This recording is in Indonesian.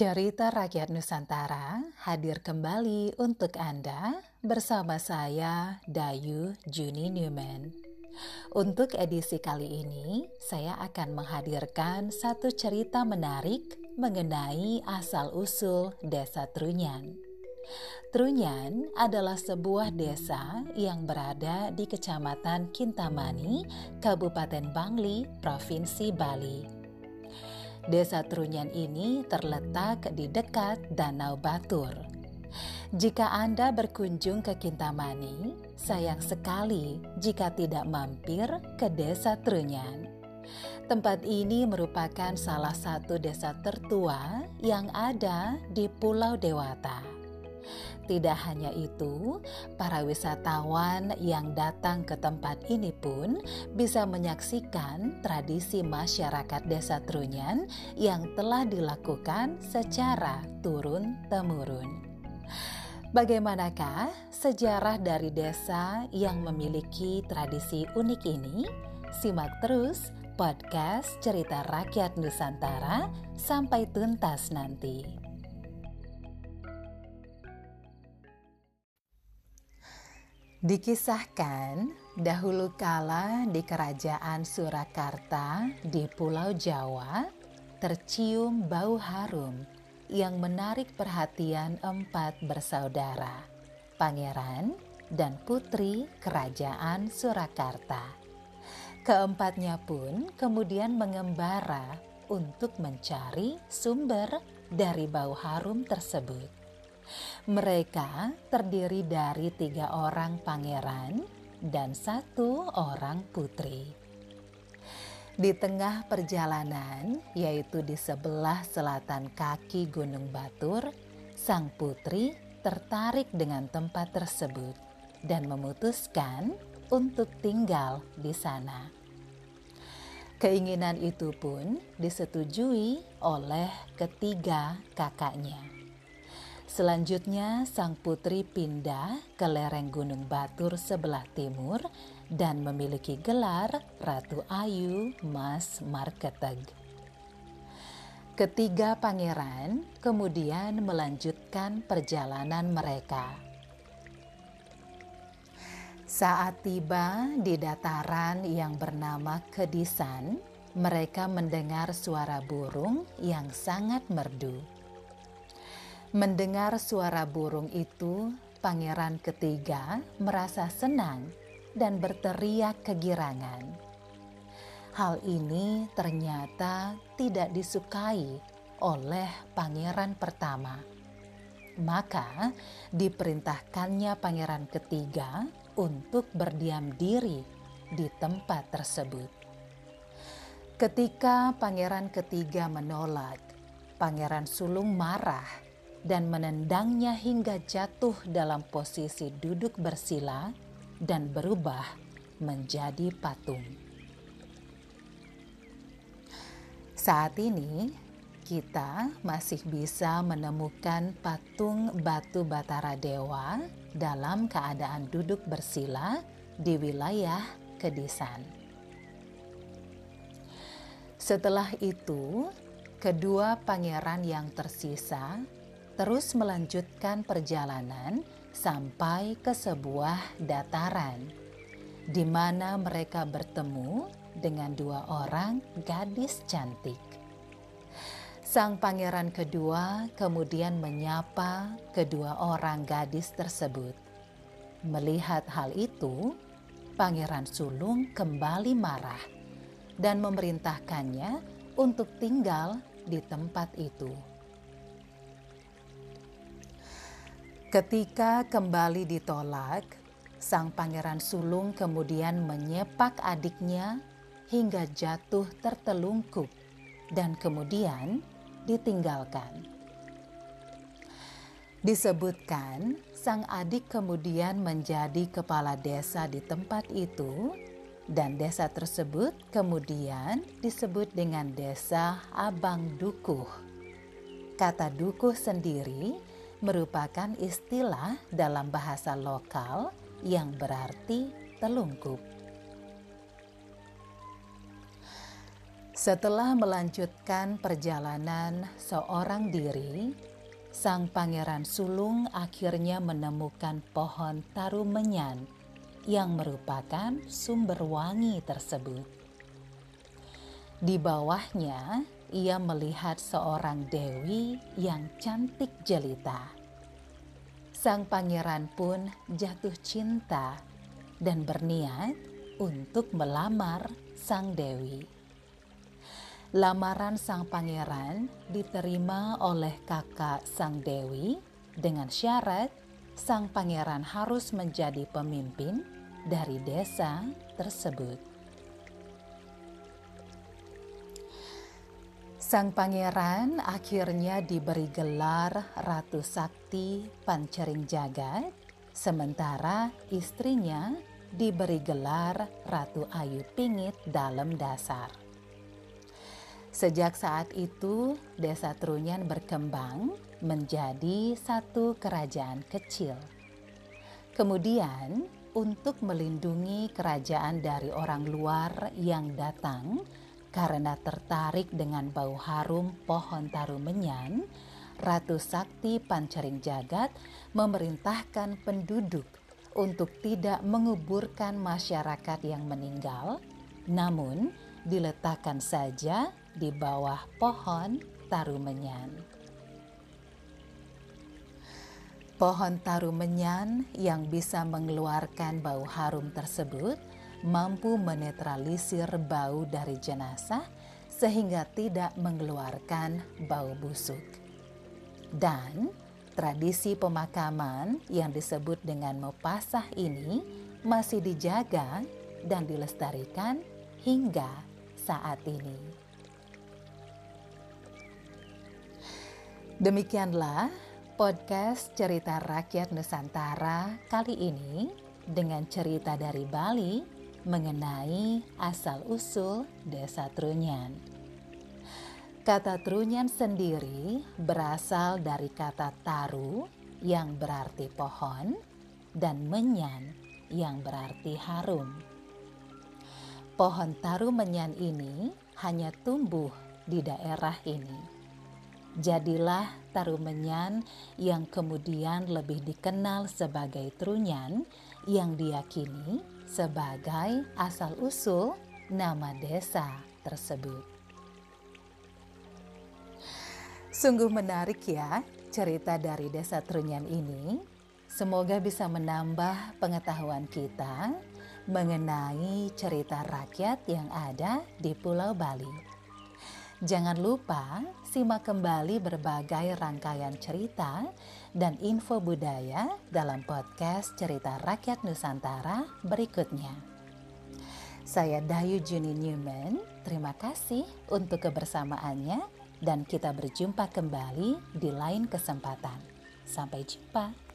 Cerita Rakyat Nusantara hadir kembali untuk Anda bersama saya Dayu Juni Newman. Untuk edisi kali ini, saya akan menghadirkan satu cerita menarik mengenai asal-usul Desa Trunyan. Trunyan adalah sebuah desa yang berada di Kecamatan Kintamani, Kabupaten Bangli, Provinsi Bali. Desa Trunyan ini terletak di dekat Danau Batur. Jika Anda berkunjung ke Kintamani, sayang sekali jika tidak mampir ke Desa Trunyan. Tempat ini merupakan salah satu desa tertua yang ada di Pulau Dewata. Tidak hanya itu, para wisatawan yang datang ke tempat ini pun bisa menyaksikan tradisi masyarakat Desa Trunyan yang telah dilakukan secara turun-temurun. Bagaimanakah sejarah dari desa yang memiliki tradisi unik ini? Simak terus podcast Cerita Rakyat Nusantara sampai tuntas nanti. Dikisahkan dahulu kala di kerajaan Surakarta di Pulau Jawa tercium bau harum yang menarik perhatian empat bersaudara, pangeran dan putri kerajaan Surakarta. Keempatnya pun kemudian mengembara untuk mencari sumber dari bau harum tersebut. Mereka terdiri dari tiga orang pangeran dan satu orang putri. Di tengah perjalanan, yaitu di sebelah selatan kaki Gunung Batur, sang putri tertarik dengan tempat tersebut dan memutuskan untuk tinggal di sana. Keinginan itu pun disetujui oleh ketiga kakaknya. Selanjutnya, sang putri pindah ke lereng Gunung Batur sebelah timur dan memiliki gelar Ratu Ayu Mas Marketeg. Ketiga pangeran kemudian melanjutkan perjalanan mereka. Saat tiba di dataran yang bernama Kedisan, mereka mendengar suara burung yang sangat merdu. Mendengar suara burung itu, pangeran ketiga merasa senang dan berteriak kegirangan. Hal ini ternyata tidak disukai oleh pangeran pertama. Maka diperintahkannya pangeran ketiga untuk berdiam diri di tempat tersebut. Ketika pangeran ketiga menolak, pangeran sulung marah dan menendangnya hingga jatuh dalam posisi duduk bersila dan berubah menjadi patung. Saat ini, kita masih bisa menemukan patung batu batara dewa dalam keadaan duduk bersila di wilayah Kedisan. Setelah itu, kedua pangeran yang tersisa terus melanjutkan perjalanan sampai ke sebuah dataran di mana mereka bertemu dengan dua orang gadis cantik. Sang pangeran kedua kemudian menyapa kedua orang gadis tersebut. Melihat hal itu, Pangeran Sulung kembali marah dan memerintahkannya untuk tinggal di tempat itu. Ketika kembali ditolak, sang pangeran sulung kemudian menyepak adiknya hingga jatuh tertelungkup dan kemudian ditinggalkan. Disebutkan sang adik kemudian menjadi kepala desa di tempat itu dan desa tersebut kemudian disebut dengan desa Abang Dukuh. Kata dukuh sendiri merupakan istilah dalam bahasa lokal yang berarti telungkup. Setelah melanjutkan perjalanan seorang diri, sang pangeran sulung akhirnya menemukan pohon tarumenyan yang merupakan sumber wangi tersebut. Di bawahnya, ia melihat seorang dewi yang cantik jelita sang pangeran pun jatuh cinta dan berniat untuk melamar sang dewi. Lamaran sang pangeran diterima oleh kakak sang dewi dengan syarat sang pangeran harus menjadi pemimpin dari desa tersebut. Sang pangeran akhirnya diberi gelar Ratu Sakti Pancering Jagat, sementara istrinya diberi gelar Ratu Ayu Pingit dalam dasar. Sejak saat itu, desa Trunyan berkembang menjadi satu kerajaan kecil. Kemudian, untuk melindungi kerajaan dari orang luar yang datang, karena tertarik dengan bau harum pohon tarumenyan, Ratu Sakti Pancering Jagat memerintahkan penduduk untuk tidak menguburkan masyarakat yang meninggal, namun diletakkan saja di bawah pohon tarumenyan. Pohon tarumenyan yang bisa mengeluarkan bau harum tersebut mampu menetralisir bau dari jenazah sehingga tidak mengeluarkan bau busuk. Dan tradisi pemakaman yang disebut dengan mepasah ini masih dijaga dan dilestarikan hingga saat ini. Demikianlah podcast cerita rakyat Nusantara kali ini dengan cerita dari Bali mengenai asal-usul desa Trunyan. Kata Trunyan sendiri berasal dari kata taru yang berarti pohon dan menyan yang berarti harum. Pohon taru menyan ini hanya tumbuh di daerah ini. Jadilah taru menyan yang kemudian lebih dikenal sebagai Trunyan yang diyakini sebagai asal-usul nama desa tersebut. Sungguh menarik ya cerita dari desa Trunyan ini. Semoga bisa menambah pengetahuan kita mengenai cerita rakyat yang ada di Pulau Bali. Jangan lupa simak kembali berbagai rangkaian cerita dan info budaya dalam podcast Cerita Rakyat Nusantara berikutnya. Saya Dayu Juni Newman, terima kasih untuk kebersamaannya dan kita berjumpa kembali di lain kesempatan. Sampai jumpa.